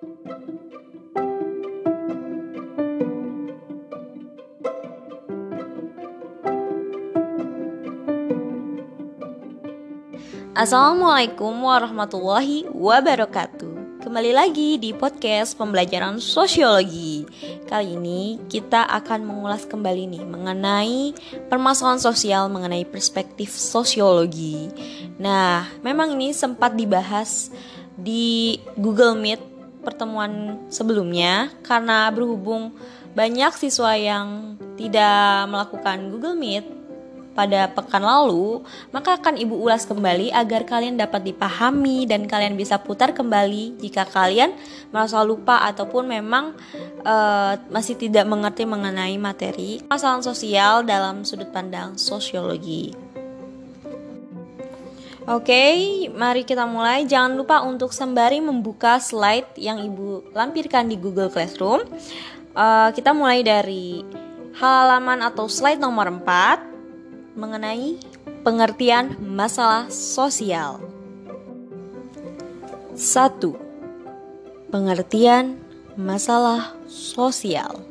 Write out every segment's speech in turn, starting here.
Assalamualaikum warahmatullahi wabarakatuh. Kembali lagi di podcast pembelajaran sosiologi. Kali ini kita akan mengulas kembali nih mengenai permasalahan sosial mengenai perspektif sosiologi. Nah, memang ini sempat dibahas di Google Meet pertemuan sebelumnya karena berhubung banyak siswa yang tidak melakukan Google Meet pada pekan lalu, maka akan Ibu ulas kembali agar kalian dapat dipahami dan kalian bisa putar kembali jika kalian merasa lupa ataupun memang uh, masih tidak mengerti mengenai materi masalah sosial dalam sudut pandang sosiologi. Oke, mari kita mulai. Jangan lupa untuk sembari membuka slide yang Ibu lampirkan di Google Classroom. Uh, kita mulai dari halaman atau slide nomor 4 mengenai pengertian masalah sosial. 1. Pengertian masalah sosial.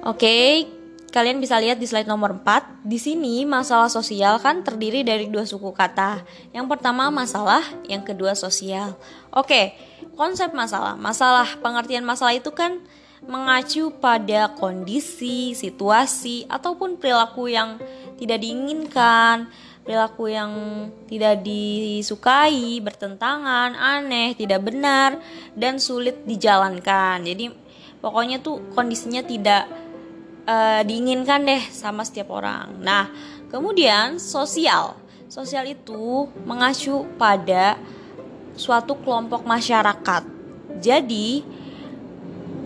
Oke, kalian bisa lihat di slide nomor 4. Di sini masalah sosial kan terdiri dari dua suku kata. Yang pertama masalah, yang kedua sosial. Oke, konsep masalah. Masalah, pengertian masalah itu kan mengacu pada kondisi, situasi ataupun perilaku yang tidak diinginkan, perilaku yang tidak disukai, bertentangan, aneh, tidak benar dan sulit dijalankan. Jadi pokoknya tuh kondisinya tidak uh, diinginkan deh sama setiap orang. Nah, kemudian sosial. Sosial itu mengacu pada suatu kelompok masyarakat. Jadi,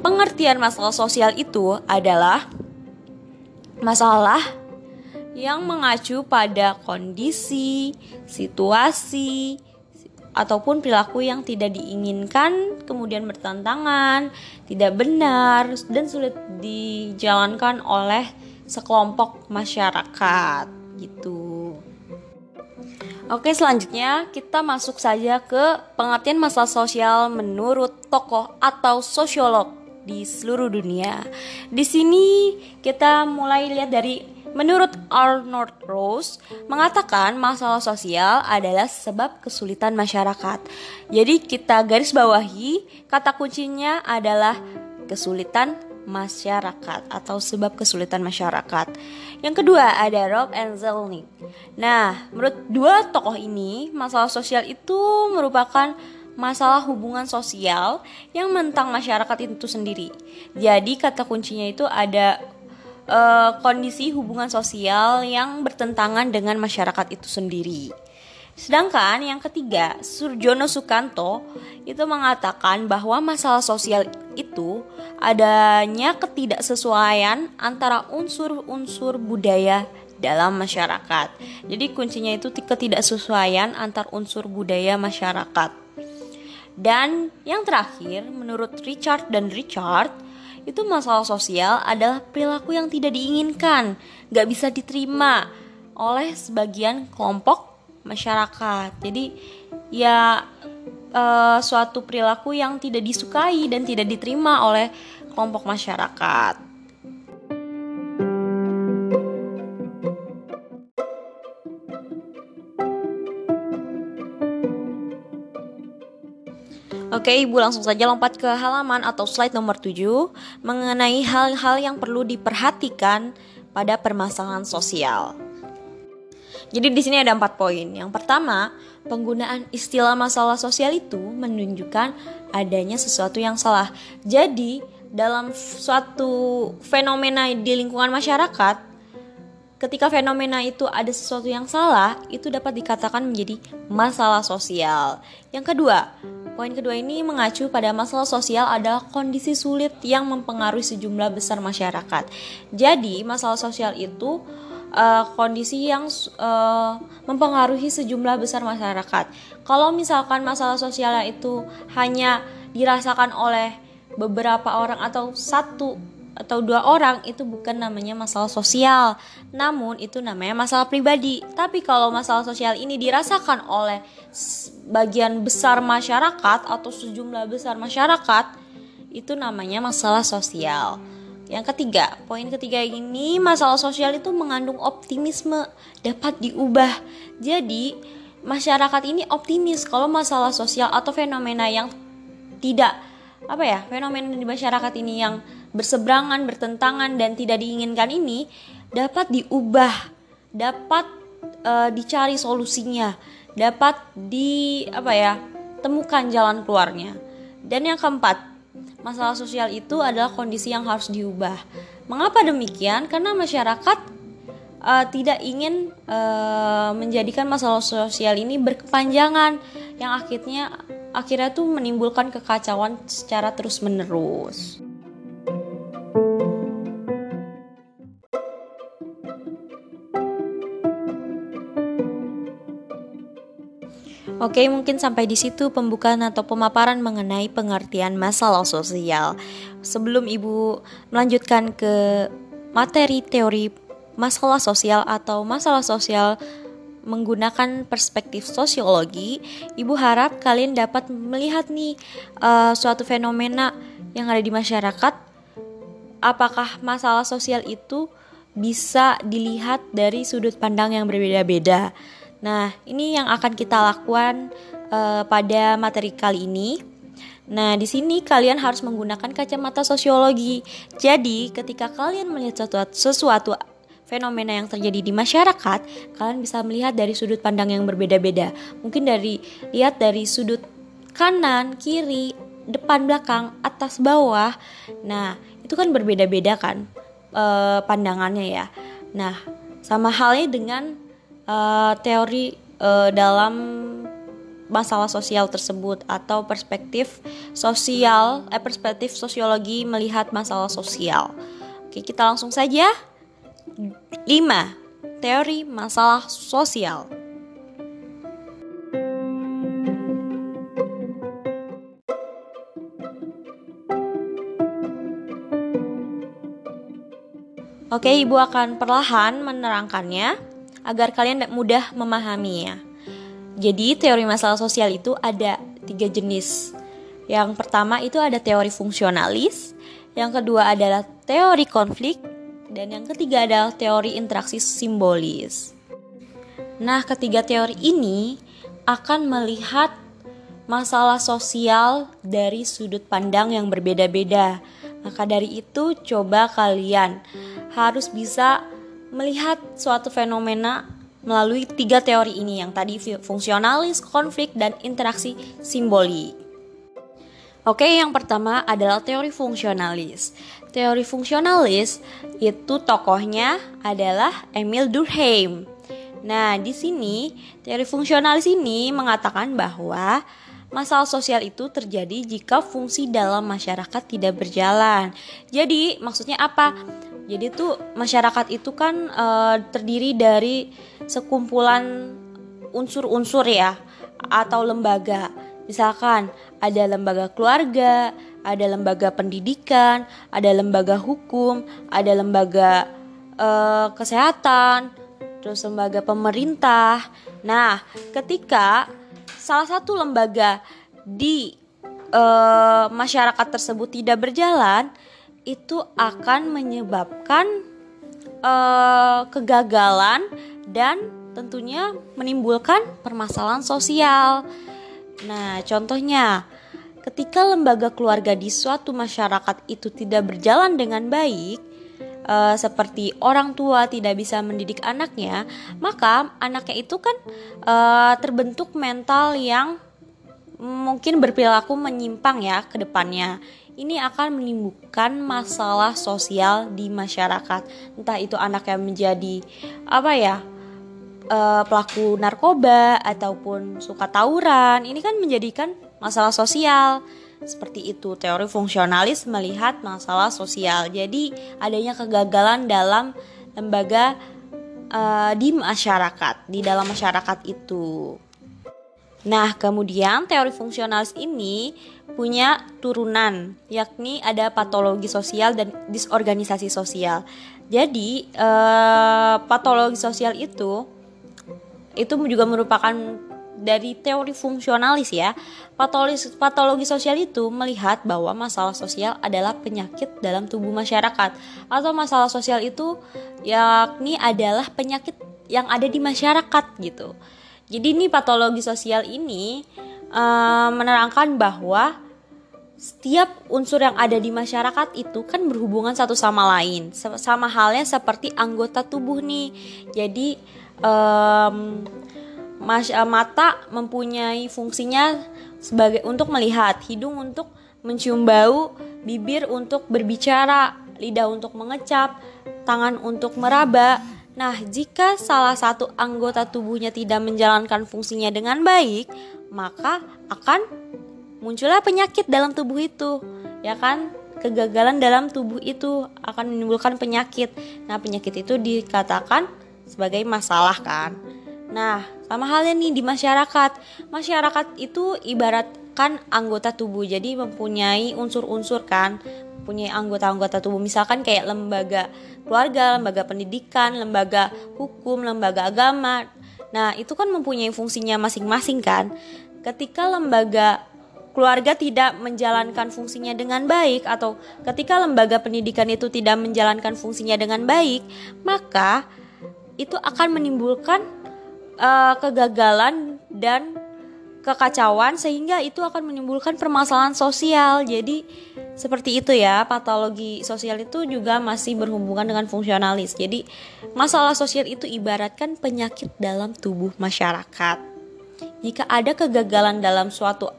pengertian masalah sosial itu adalah masalah yang mengacu pada kondisi, situasi, ataupun perilaku yang tidak diinginkan, kemudian bertentangan, tidak benar, dan sulit dijalankan oleh sekelompok masyarakat gitu. Oke, selanjutnya kita masuk saja ke pengertian masalah sosial menurut tokoh atau sosiolog di seluruh dunia. Di sini kita mulai lihat dari Menurut Arnold Rose, mengatakan masalah sosial adalah sebab kesulitan masyarakat. Jadi kita garis bawahi kata kuncinya adalah kesulitan masyarakat atau sebab kesulitan masyarakat. Yang kedua ada Rob and Zelnick. Nah, menurut dua tokoh ini, masalah sosial itu merupakan masalah hubungan sosial yang mentang masyarakat itu sendiri. Jadi kata kuncinya itu ada uh, kondisi hubungan sosial yang bertentangan dengan masyarakat itu sendiri. Sedangkan yang ketiga, Surjono Sukanto itu mengatakan bahwa masalah sosial itu adanya ketidaksesuaian antara unsur-unsur budaya dalam masyarakat. Jadi kuncinya itu ketidaksesuaian antar unsur budaya masyarakat. Dan yang terakhir, menurut Richard dan Richard, itu masalah sosial adalah perilaku yang tidak diinginkan, gak bisa diterima oleh sebagian kelompok masyarakat. Jadi ya uh, suatu perilaku yang tidak disukai dan tidak diterima oleh kelompok masyarakat. Oke, Ibu langsung saja lompat ke halaman atau slide nomor 7 mengenai hal-hal yang perlu diperhatikan pada permasalahan sosial. Jadi di sini ada empat poin. Yang pertama, penggunaan istilah masalah sosial itu menunjukkan adanya sesuatu yang salah. Jadi dalam suatu fenomena di lingkungan masyarakat, ketika fenomena itu ada sesuatu yang salah, itu dapat dikatakan menjadi masalah sosial. Yang kedua, Poin kedua ini mengacu pada masalah sosial adalah kondisi sulit yang mempengaruhi sejumlah besar masyarakat. Jadi, masalah sosial itu uh, kondisi yang uh, mempengaruhi sejumlah besar masyarakat. Kalau misalkan masalah sosial itu hanya dirasakan oleh beberapa orang atau satu atau dua orang itu bukan namanya masalah sosial, namun itu namanya masalah pribadi. Tapi kalau masalah sosial ini dirasakan oleh bagian besar masyarakat atau sejumlah besar masyarakat, itu namanya masalah sosial. Yang ketiga, poin ketiga ini masalah sosial itu mengandung optimisme dapat diubah. Jadi, masyarakat ini optimis kalau masalah sosial atau fenomena yang tidak apa ya, fenomena di masyarakat ini yang berseberangan, bertentangan dan tidak diinginkan ini dapat diubah, dapat uh, dicari solusinya, dapat di apa ya, temukan jalan keluarnya. Dan yang keempat, masalah sosial itu adalah kondisi yang harus diubah. Mengapa demikian? Karena masyarakat uh, tidak ingin uh, menjadikan masalah sosial ini berkepanjangan yang akhirnya akhirnya tuh menimbulkan kekacauan secara terus-menerus. Oke, mungkin sampai di situ pembukaan atau pemaparan mengenai pengertian masalah sosial. Sebelum Ibu melanjutkan ke materi teori masalah sosial atau masalah sosial menggunakan perspektif sosiologi, Ibu harap kalian dapat melihat nih uh, suatu fenomena yang ada di masyarakat. Apakah masalah sosial itu bisa dilihat dari sudut pandang yang berbeda-beda? Nah, ini yang akan kita lakukan uh, pada materi kali ini. Nah, di sini kalian harus menggunakan kacamata sosiologi. Jadi, ketika kalian melihat sesuatu, sesuatu fenomena yang terjadi di masyarakat, kalian bisa melihat dari sudut pandang yang berbeda-beda. Mungkin dari lihat dari sudut kanan, kiri, depan, belakang, atas, bawah. Nah, itu kan berbeda-beda kan e, pandangannya ya. Nah, sama halnya dengan uh, teori uh, dalam masalah sosial tersebut atau perspektif sosial eh perspektif sosiologi melihat masalah sosial. Oke, kita langsung saja. 5. Teori masalah sosial. Oke, Ibu akan perlahan menerangkannya agar kalian mudah memahaminya. Jadi teori masalah sosial itu ada tiga jenis. Yang pertama itu ada teori fungsionalis, yang kedua adalah teori konflik, dan yang ketiga adalah teori interaksi simbolis. Nah, ketiga teori ini akan melihat masalah sosial dari sudut pandang yang berbeda-beda. Maka dari itu, coba kalian harus bisa melihat suatu fenomena melalui tiga teori ini yang tadi fungsionalis, konflik, dan interaksi simbolik. Oke, yang pertama adalah teori fungsionalis. Teori fungsionalis itu tokohnya adalah Emil Durkheim. Nah, di sini teori fungsionalis ini mengatakan bahwa masalah sosial itu terjadi jika fungsi dalam masyarakat tidak berjalan. Jadi, maksudnya apa? Jadi tuh masyarakat itu kan uh, terdiri dari sekumpulan unsur-unsur ya atau lembaga. Misalkan ada lembaga keluarga, ada lembaga pendidikan, ada lembaga hukum, ada lembaga uh, kesehatan, terus lembaga pemerintah. Nah, ketika salah satu lembaga di uh, masyarakat tersebut tidak berjalan, itu akan menyebabkan uh, kegagalan dan tentunya menimbulkan permasalahan sosial. Nah, contohnya ketika lembaga keluarga di suatu masyarakat itu tidak berjalan dengan baik, uh, seperti orang tua tidak bisa mendidik anaknya, maka anaknya itu kan uh, terbentuk mental yang mungkin berperilaku menyimpang ya ke depannya ini akan menimbulkan masalah sosial di masyarakat. Entah itu anak yang menjadi apa ya uh, pelaku narkoba ataupun suka tawuran. Ini kan menjadikan masalah sosial. Seperti itu teori fungsionalis melihat masalah sosial. Jadi adanya kegagalan dalam lembaga uh, di masyarakat, di dalam masyarakat itu. Nah, kemudian teori fungsionalis ini punya turunan, yakni ada patologi sosial dan disorganisasi sosial. Jadi, eh, patologi sosial itu itu juga merupakan dari teori fungsionalis ya. Patologi, patologi sosial itu melihat bahwa masalah sosial adalah penyakit dalam tubuh masyarakat atau masalah sosial itu yakni adalah penyakit yang ada di masyarakat gitu. Jadi ini patologi sosial ini uh, menerangkan bahwa setiap unsur yang ada di masyarakat itu kan berhubungan satu sama lain. Sama halnya seperti anggota tubuh nih. Jadi um, mas uh, mata mempunyai fungsinya sebagai untuk melihat hidung untuk mencium bau bibir untuk berbicara lidah untuk mengecap tangan untuk meraba. Nah, jika salah satu anggota tubuhnya tidak menjalankan fungsinya dengan baik, maka akan muncullah penyakit dalam tubuh itu ya kan? Kegagalan dalam tubuh itu akan menimbulkan penyakit. Nah penyakit itu dikatakan sebagai masalah kan? Nah sama halnya nih di masyarakat. Masyarakat itu ibaratkan anggota tubuh jadi mempunyai unsur-unsur kan? Punya anggota-anggota tubuh. Misalkan kayak lembaga keluarga, lembaga pendidikan, lembaga hukum, lembaga agama. Nah, itu kan mempunyai fungsinya masing-masing kan. Ketika lembaga keluarga tidak menjalankan fungsinya dengan baik atau ketika lembaga pendidikan itu tidak menjalankan fungsinya dengan baik, maka itu akan menimbulkan uh, kegagalan dan kekacauan sehingga itu akan menimbulkan permasalahan sosial. Jadi seperti itu ya, patologi sosial itu juga masih berhubungan dengan fungsionalis. Jadi masalah sosial itu ibaratkan penyakit dalam tubuh masyarakat. Jika ada kegagalan dalam suatu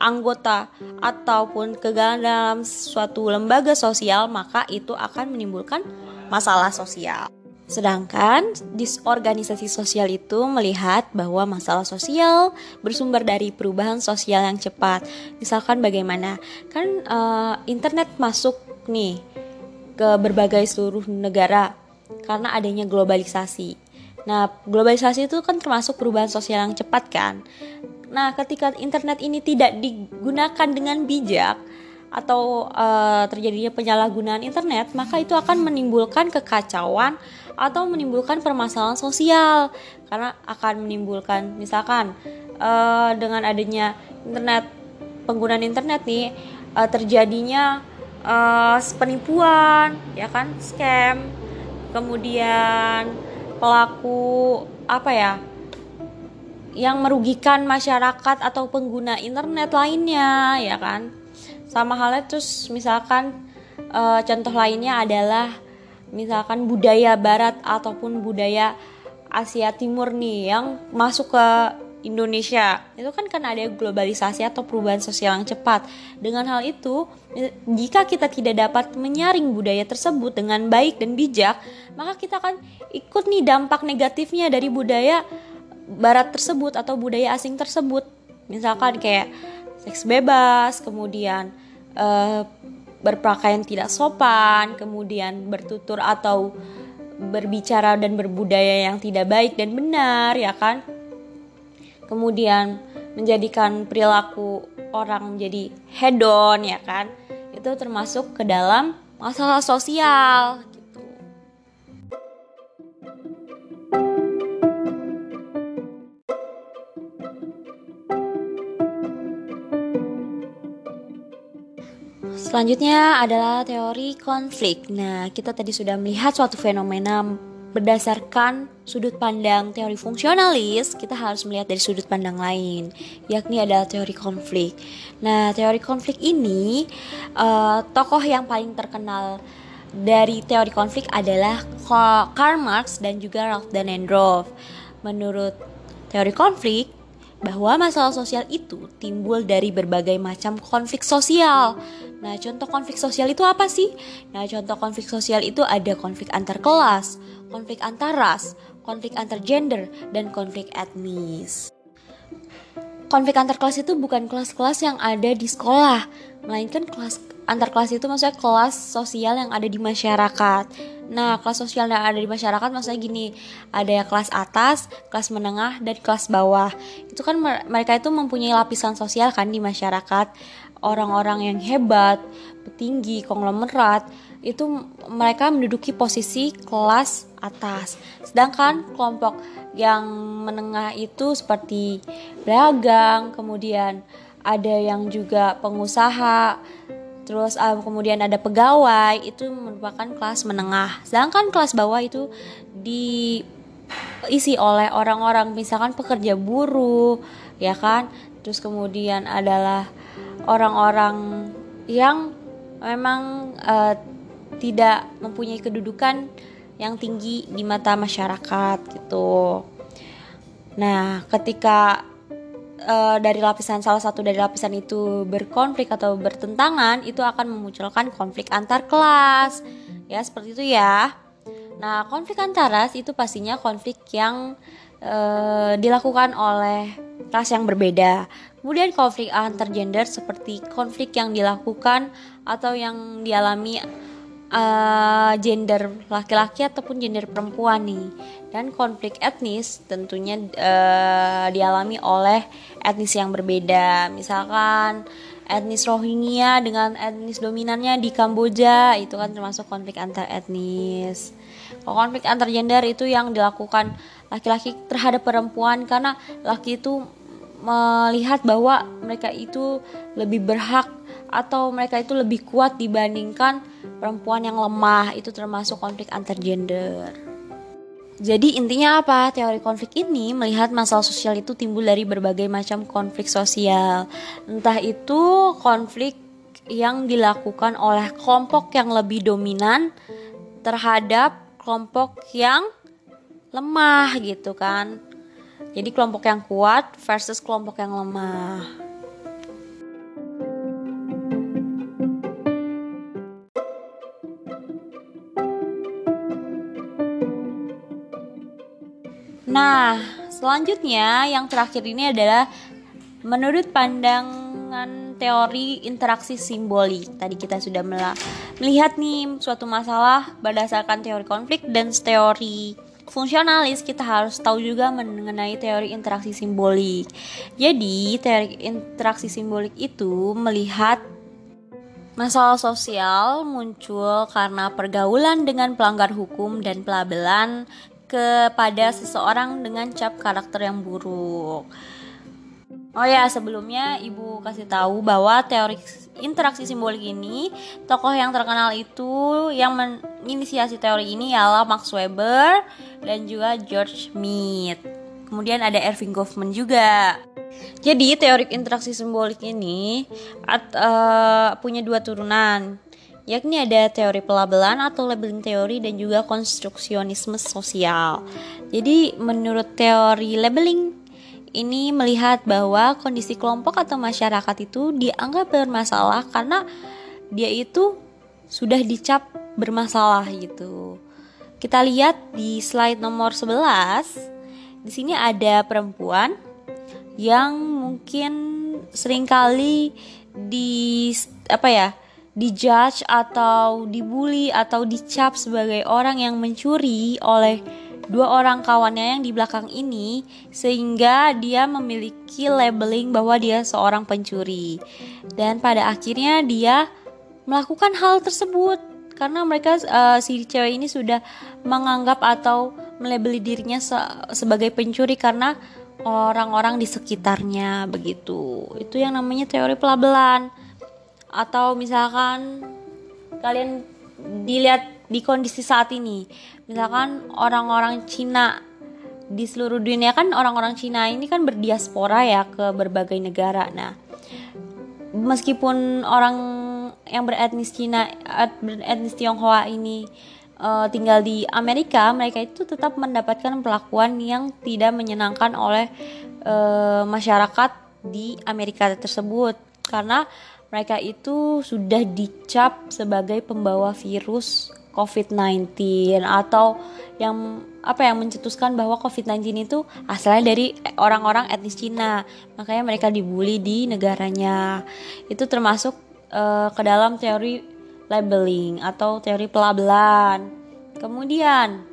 anggota ataupun kegagalan dalam suatu lembaga sosial, maka itu akan menimbulkan masalah sosial. Sedangkan disorganisasi sosial itu melihat bahwa masalah sosial bersumber dari perubahan sosial yang cepat. Misalkan bagaimana? Kan uh, internet masuk nih ke berbagai seluruh negara karena adanya globalisasi. Nah, globalisasi itu kan termasuk perubahan sosial yang cepat kan. Nah, ketika internet ini tidak digunakan dengan bijak atau uh, terjadinya penyalahgunaan internet, maka itu akan menimbulkan kekacauan atau menimbulkan permasalahan sosial. Karena akan menimbulkan misalkan uh, dengan adanya internet penggunaan internet nih uh, terjadinya uh, penipuan ya kan scam kemudian pelaku apa ya yang merugikan masyarakat atau pengguna internet lainnya ya kan sama halnya terus misalkan e, contoh lainnya adalah misalkan budaya barat ataupun budaya Asia Timur nih yang masuk ke Indonesia itu kan karena ada globalisasi atau perubahan sosial yang cepat. Dengan hal itu, jika kita tidak dapat menyaring budaya tersebut dengan baik dan bijak, maka kita akan ikut nih dampak negatifnya dari budaya barat tersebut atau budaya asing tersebut. Misalkan kayak seks bebas kemudian uh, berpakaian tidak sopan kemudian bertutur atau berbicara dan berbudaya yang tidak baik dan benar ya kan? Kemudian menjadikan perilaku orang menjadi hedon ya kan? Itu termasuk ke dalam masalah sosial Selanjutnya adalah teori konflik. Nah, kita tadi sudah melihat suatu fenomena berdasarkan sudut pandang teori fungsionalis, kita harus melihat dari sudut pandang lain, yakni adalah teori konflik. Nah, teori konflik ini uh, tokoh yang paling terkenal dari teori konflik adalah Karl Marx dan juga Ralph Dahrendorf. Menurut teori konflik, bahwa masalah sosial itu timbul dari berbagai macam konflik sosial. Nah, contoh konflik sosial itu apa sih? Nah, contoh konflik sosial itu ada konflik antar kelas, konflik antar ras, konflik antar gender, dan konflik etnis. Konflik antar kelas itu bukan kelas-kelas yang ada di sekolah, melainkan kelas antar kelas itu maksudnya kelas sosial yang ada di masyarakat. Nah, kelas sosial yang ada di masyarakat maksudnya gini, ada ya kelas atas, kelas menengah, dan kelas bawah. Itu kan mereka itu mempunyai lapisan sosial kan di masyarakat. orang-orang yang hebat, petinggi, konglomerat itu mereka menduduki posisi kelas atas. Sedangkan kelompok yang menengah itu seperti pedagang, kemudian ada yang juga pengusaha, terus uh, kemudian ada pegawai itu merupakan kelas menengah. Sedangkan kelas bawah itu diisi oleh orang-orang misalkan pekerja buruh, ya kan? Terus kemudian adalah orang-orang yang memang uh, tidak mempunyai kedudukan yang tinggi di mata masyarakat gitu. Nah, ketika uh, dari lapisan salah satu dari lapisan itu berkonflik atau bertentangan, itu akan memunculkan konflik antar kelas. Ya, seperti itu ya. Nah, konflik antar ras itu pastinya konflik yang uh, dilakukan oleh ras yang berbeda. Kemudian konflik antar gender seperti konflik yang dilakukan atau yang dialami uh, gender laki-laki ataupun gender perempuan nih. Dan konflik etnis tentunya uh, dialami oleh etnis yang berbeda. Misalkan etnis Rohingya dengan etnis dominannya di Kamboja itu kan termasuk konflik antar etnis. Kalau konflik antar gender itu yang dilakukan laki-laki terhadap perempuan karena laki itu melihat bahwa mereka itu lebih berhak atau mereka itu lebih kuat dibandingkan perempuan yang lemah itu termasuk konflik antar gender. Jadi intinya apa? Teori konflik ini melihat masalah sosial itu timbul dari berbagai macam konflik sosial. Entah itu konflik yang dilakukan oleh kelompok yang lebih dominan terhadap kelompok yang lemah gitu kan jadi kelompok yang kuat versus kelompok yang lemah. Nah, selanjutnya yang terakhir ini adalah menurut pandangan teori interaksi simbolik. Tadi kita sudah melihat nih suatu masalah berdasarkan teori konflik dan teori fungsionalis kita harus tahu juga mengenai teori interaksi simbolik. Jadi, teori interaksi simbolik itu melihat masalah sosial muncul karena pergaulan dengan pelanggar hukum dan pelabelan kepada seseorang dengan cap karakter yang buruk. Oh ya, sebelumnya Ibu kasih tahu bahwa teori interaksi simbolik ini, tokoh yang terkenal itu yang menginisiasi teori ini ialah Max Weber dan juga George Mead. Kemudian ada Erving Goffman juga. Jadi teori interaksi simbolik ini at, uh, punya dua turunan, yakni ada teori pelabelan atau labeling teori dan juga konstruksionisme sosial. Jadi menurut teori labeling ini melihat bahwa kondisi kelompok atau masyarakat itu dianggap bermasalah karena dia itu sudah dicap bermasalah gitu. Kita lihat di slide nomor 11. Di sini ada perempuan yang mungkin sering kali di apa ya? Dijudge atau dibully atau dicap sebagai orang yang mencuri oleh dua orang kawannya yang di belakang ini sehingga dia memiliki labeling bahwa dia seorang pencuri. Dan pada akhirnya dia melakukan hal tersebut karena mereka uh, si cewek ini sudah menganggap atau melabeli dirinya se sebagai pencuri karena orang-orang di sekitarnya begitu. Itu yang namanya teori pelabelan. Atau misalkan kalian dilihat di kondisi saat ini misalkan orang-orang Cina di seluruh dunia kan orang-orang Cina ini kan berdiaspora ya ke berbagai negara. Nah, meskipun orang yang beretnis Cina, beretnis Tionghoa ini uh, tinggal di Amerika, mereka itu tetap mendapatkan perlakuan yang tidak menyenangkan oleh uh, masyarakat di Amerika tersebut karena mereka itu sudah dicap sebagai pembawa virus COVID-19 atau yang apa yang mencetuskan bahwa COVID-19 itu asalnya dari orang-orang etnis Cina. Makanya mereka dibully di negaranya. Itu termasuk uh, ke dalam teori labeling atau teori pelabelan. Kemudian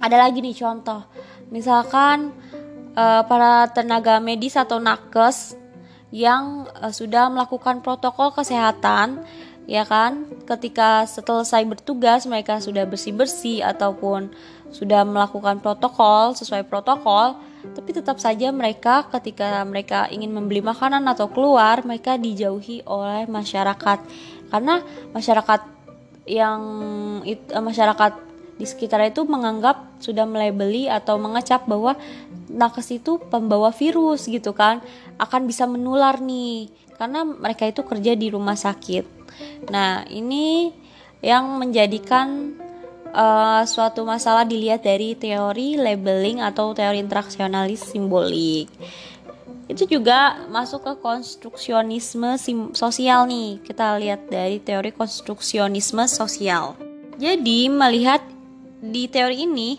ada lagi nih contoh. Misalkan uh, para tenaga medis atau nakes yang uh, sudah melakukan protokol kesehatan ya kan? Ketika selesai bertugas mereka sudah bersih-bersih ataupun sudah melakukan protokol sesuai protokol tapi tetap saja mereka ketika mereka ingin membeli makanan atau keluar mereka dijauhi oleh masyarakat. Karena masyarakat yang uh, masyarakat di sekitar itu menganggap sudah melebeli atau mengecap bahwa nakes itu pembawa virus gitu kan akan bisa menular nih karena mereka itu kerja di rumah sakit. Nah, ini yang menjadikan uh, suatu masalah dilihat dari teori labeling atau teori interaksionalis simbolik. Itu juga masuk ke konstruksionisme sosial nih. Kita lihat dari teori konstruksionisme sosial. Jadi melihat di teori ini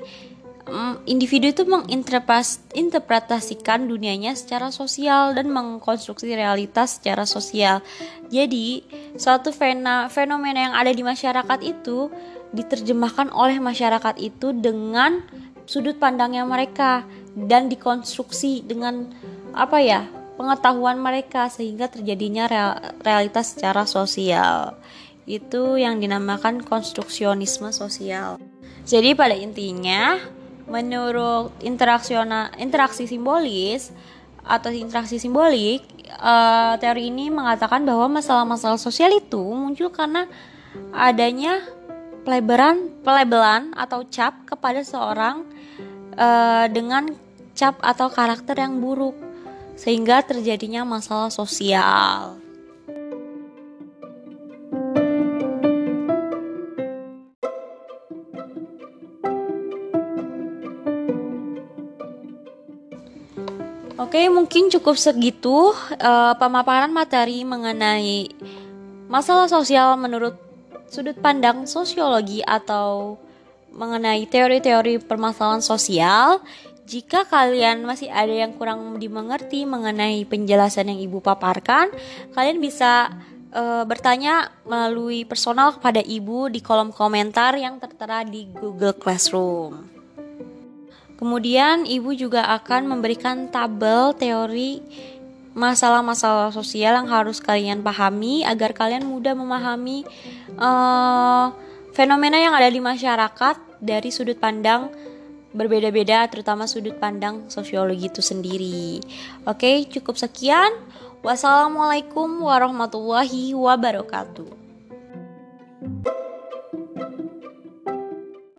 mm, individu itu menginterpretasikan dunianya secara sosial dan mengkonstruksi realitas secara sosial. Jadi, suatu fenomena yang ada di masyarakat itu diterjemahkan oleh masyarakat itu dengan sudut pandangnya mereka dan dikonstruksi dengan apa ya? pengetahuan mereka sehingga terjadinya realitas secara sosial. Itu yang dinamakan konstruksionisme sosial. Jadi pada intinya menurut interaksi simbolis atau interaksi simbolik uh, teori ini mengatakan bahwa masalah-masalah sosial itu muncul karena adanya peleberan pelebelan atau cap kepada seorang uh, dengan cap atau karakter yang buruk sehingga terjadinya masalah sosial. Oke, mungkin cukup segitu uh, pemaparan materi mengenai masalah sosial menurut sudut pandang sosiologi atau mengenai teori-teori permasalahan sosial. Jika kalian masih ada yang kurang dimengerti mengenai penjelasan yang Ibu paparkan, kalian bisa uh, bertanya melalui personal kepada Ibu di kolom komentar yang tertera di Google Classroom. Kemudian ibu juga akan memberikan tabel teori masalah-masalah sosial yang harus kalian pahami agar kalian mudah memahami uh, fenomena yang ada di masyarakat dari sudut pandang berbeda-beda terutama sudut pandang sosiologi itu sendiri. Oke, cukup sekian. Wassalamualaikum warahmatullahi wabarakatuh.